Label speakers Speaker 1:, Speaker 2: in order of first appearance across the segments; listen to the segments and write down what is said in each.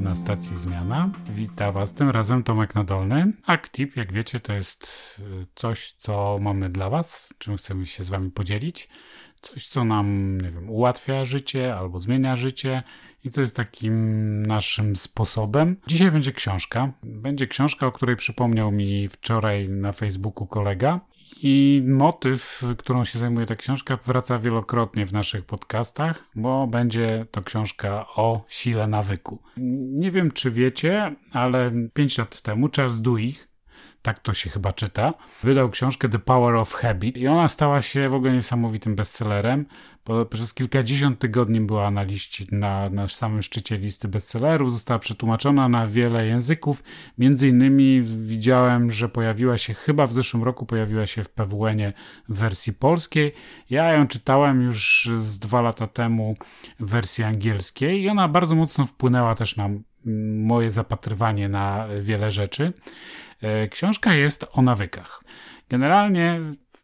Speaker 1: na stacji Zmiana. Witam Was tym razem Tomek Nadolny. Actip, jak wiecie, to jest y, coś, co mamy dla Was, czym chcemy się z Wami podzielić. Coś, co nam, nie wiem, ułatwia życie albo zmienia życie i to jest takim naszym sposobem. Dzisiaj będzie książka. Będzie książka, o której przypomniał mi wczoraj na Facebooku kolega. I motyw, którą się zajmuje ta książka, wraca wielokrotnie w naszych podcastach, bo będzie to książka o sile nawyku. Nie wiem, czy wiecie, ale 5 lat temu Charles Duhigg, tak to się chyba czyta, wydał książkę The Power of Habit i ona stała się w ogóle niesamowitym bestsellerem, bo przez kilkadziesiąt tygodni była na liście, na, na samym szczycie listy bestsellerów, została przetłumaczona na wiele języków, między innymi widziałem, że pojawiła się, chyba w zeszłym roku pojawiła się w PWN-ie w wersji polskiej, ja ją czytałem już z dwa lata temu w wersji angielskiej i ona bardzo mocno wpłynęła też na moje zapatrywanie na wiele rzeczy. E, książka jest o nawykach. Generalnie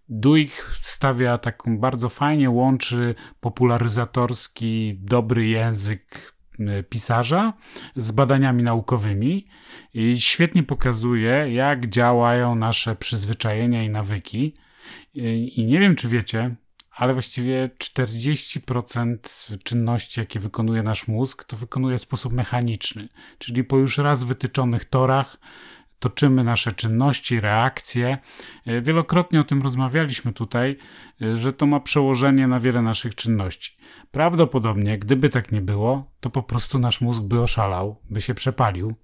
Speaker 1: Duich stawia taką bardzo fajnie, łączy popularyzatorski, dobry język e, pisarza z badaniami naukowymi i świetnie pokazuje, jak działają nasze przyzwyczajenia i nawyki. I nie wiem, czy wiecie, ale właściwie 40% czynności, jakie wykonuje nasz mózg, to wykonuje w sposób mechaniczny, czyli po już raz wytyczonych torach toczymy nasze czynności, reakcje. E, wielokrotnie o tym rozmawialiśmy tutaj, e, że to ma przełożenie na wiele naszych czynności. Prawdopodobnie, gdyby tak nie było, to po prostu nasz mózg by oszalał, by się przepalił,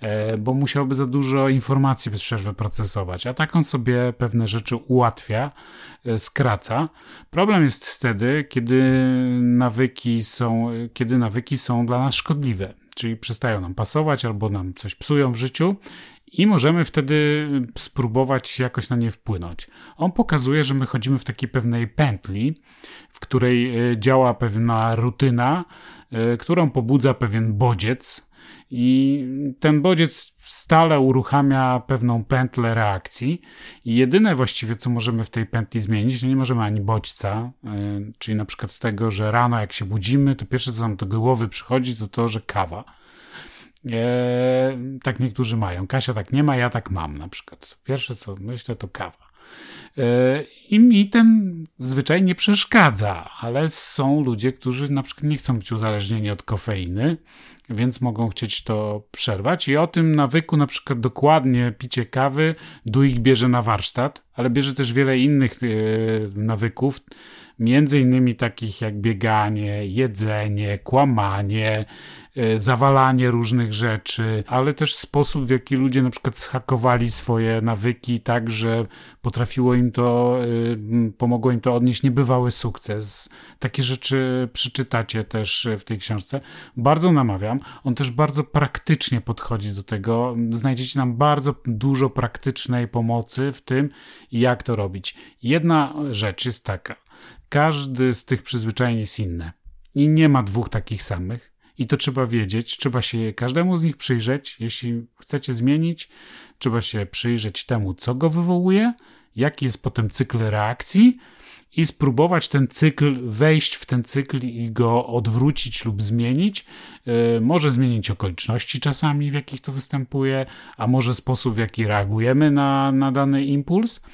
Speaker 1: e, bo musiałby za dużo informacji bez przerwy procesować, a tak on sobie pewne rzeczy ułatwia, skraca. Problem jest wtedy, kiedy nawyki są, kiedy nawyki są dla nas szkodliwe czyli przestają nam pasować albo nam coś psują w życiu i możemy wtedy spróbować jakoś na nie wpłynąć. On pokazuje, że my chodzimy w takiej pewnej pętli, w której e, działa pewna rutyna, e, którą pobudza pewien bodziec, i ten bodziec stale uruchamia pewną pętlę reakcji. I jedyne właściwie, co możemy w tej pętli zmienić, no nie możemy ani bodźca, e, czyli na przykład tego, że rano jak się budzimy, to pierwsze, co nam do głowy przychodzi, to to, że kawa tak niektórzy mają. Kasia tak nie ma, ja tak mam na przykład. Pierwsze co myślę to kawa. E, I mi ten zwyczaj nie przeszkadza, ale są ludzie, którzy na przykład nie chcą być uzależnieni od kofeiny, więc mogą chcieć to przerwać. I o tym nawyku, na przykład dokładnie picie kawy, Duik bierze na warsztat, ale bierze też wiele innych e, nawyków, między innymi takich jak bieganie, jedzenie, kłamanie, e, zawalanie różnych rzeczy, ale też sposób, w jaki ludzie na przykład schakowali swoje nawyki tak, że potrafiło im to, e, pomogło im to odnieść niebywały sukces. Takie rzeczy przeczytacie też w tej książce. Bardzo namawiam. On też bardzo praktycznie podchodzi do tego. Znajdziecie tam bardzo dużo praktycznej pomocy w tym, jak to robić. Jedna rzecz jest taka każdy z tych przyzwyczajeń jest inny. I nie ma dwóch takich samych. I to trzeba wiedzieć, trzeba się każdemu z nich przyjrzeć. Jeśli chcecie zmienić, trzeba się przyjrzeć temu, co go wywołuje, jaki jest potem cykl reakcji i spróbować ten cykl, wejść w ten cykl i go odwrócić lub zmienić. Yy, może zmienić okoliczności czasami, w jakich to występuje, a może sposób, w jaki reagujemy na, na dany impuls.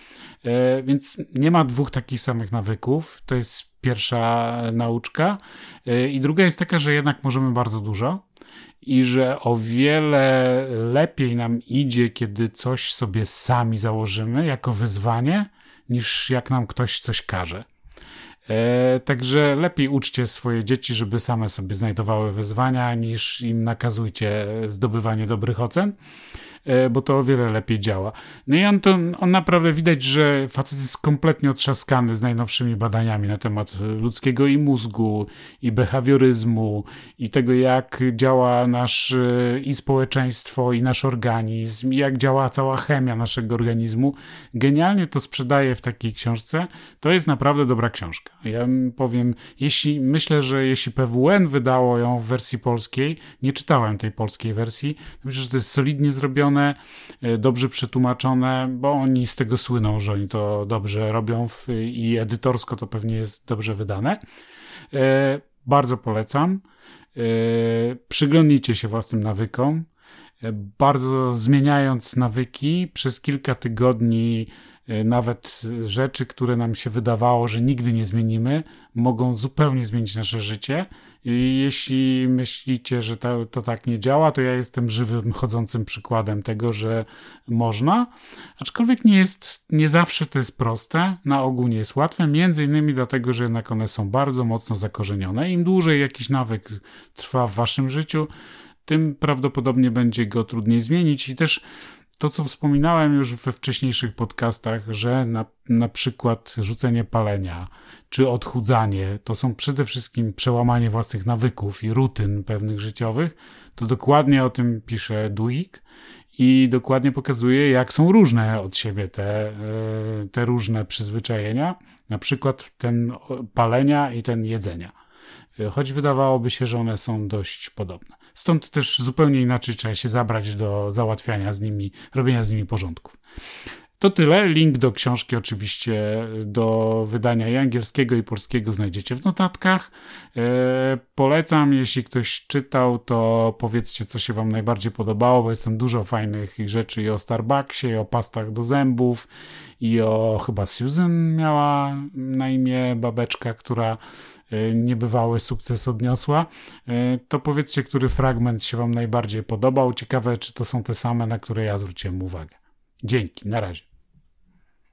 Speaker 1: E, więc nie ma dwóch takich samych nawyków. To jest pierwsza nauczka. E, I druga jest taka, że jednak możemy bardzo dużo i że o wiele lepiej nam idzie, kiedy coś sobie sami założymy jako wyzwanie, niż jak nam ktoś coś każe. E, także lepiej uczcie swoje dzieci, żeby same sobie znajdowały wyzwania, niż im nakazujcie zdobywanie dobrych ocen. E, bo to o wiele lepiej działa. No i on, to, on naprawdę widać, że facet jest kompletnie otrzaskany z najnowszymi badaniami na temat ludzkiego i mózgu, i behawioryzmu, i tego, jak działa nasz e, i społeczeństwo, i nasz organizm, i jak działa cała chemia naszego organizmu. Genialnie to sprzedaje w takiej książce. To jest naprawdę dobra książka. Ja powiem, jeśli myślę, że jeśli PWN wydało ją w wersji polskiej, nie czytałem tej polskiej wersji, myślę, że to jest solidnie zrobione E, dobrze przetłumaczone, bo oni z tego słyną, że oni to dobrze robią w, i edytorsko to pewnie jest dobrze wydane. E, bardzo polecam. Przyglądnijcie się własnym nawykom. Bardzo zmieniając nawyki przez kilka tygodni, nawet rzeczy, które nam się wydawało, że nigdy nie zmienimy, mogą zupełnie zmienić nasze życie. I jeśli myślicie, że to, to tak nie działa, to ja jestem żywym, chodzącym przykładem tego, że można. Aczkolwiek nie jest, nie zawsze to jest proste, na ogół nie jest łatwe, między innymi dlatego, że jednak one są bardzo mocno zakorzenione. Im dłużej jakiś nawyk trwa w waszym życiu, tym prawdopodobnie będzie go trudniej zmienić i też to, co wspominałem już we wcześniejszych podcastach, że na, na przykład rzucenie palenia czy odchudzanie to są przede wszystkim przełamanie własnych nawyków i rutyn pewnych życiowych, to dokładnie o tym pisze Duik i dokładnie pokazuje, jak są różne od siebie te, e, te różne przyzwyczajenia, na przykład ten palenia i ten jedzenia. E, choć wydawałoby się, że one są dość podobne. Stąd też zupełnie inaczej trzeba się zabrać do załatwiania z nimi, robienia z nimi porządków. To tyle. Link do książki oczywiście do wydania i angielskiego i polskiego znajdziecie w notatkach. E, polecam, jeśli ktoś czytał, to powiedzcie, co się wam najbardziej podobało, bo jest tam dużo fajnych rzeczy i o Starbucksie, i o pastach do zębów, i o chyba Susan miała na imię babeczka, która e, niebywały sukces odniosła. E, to powiedzcie, który fragment się wam najbardziej podobał. Ciekawe, czy to są te same, na które ja zwróciłem uwagę. Dzięki, na razie.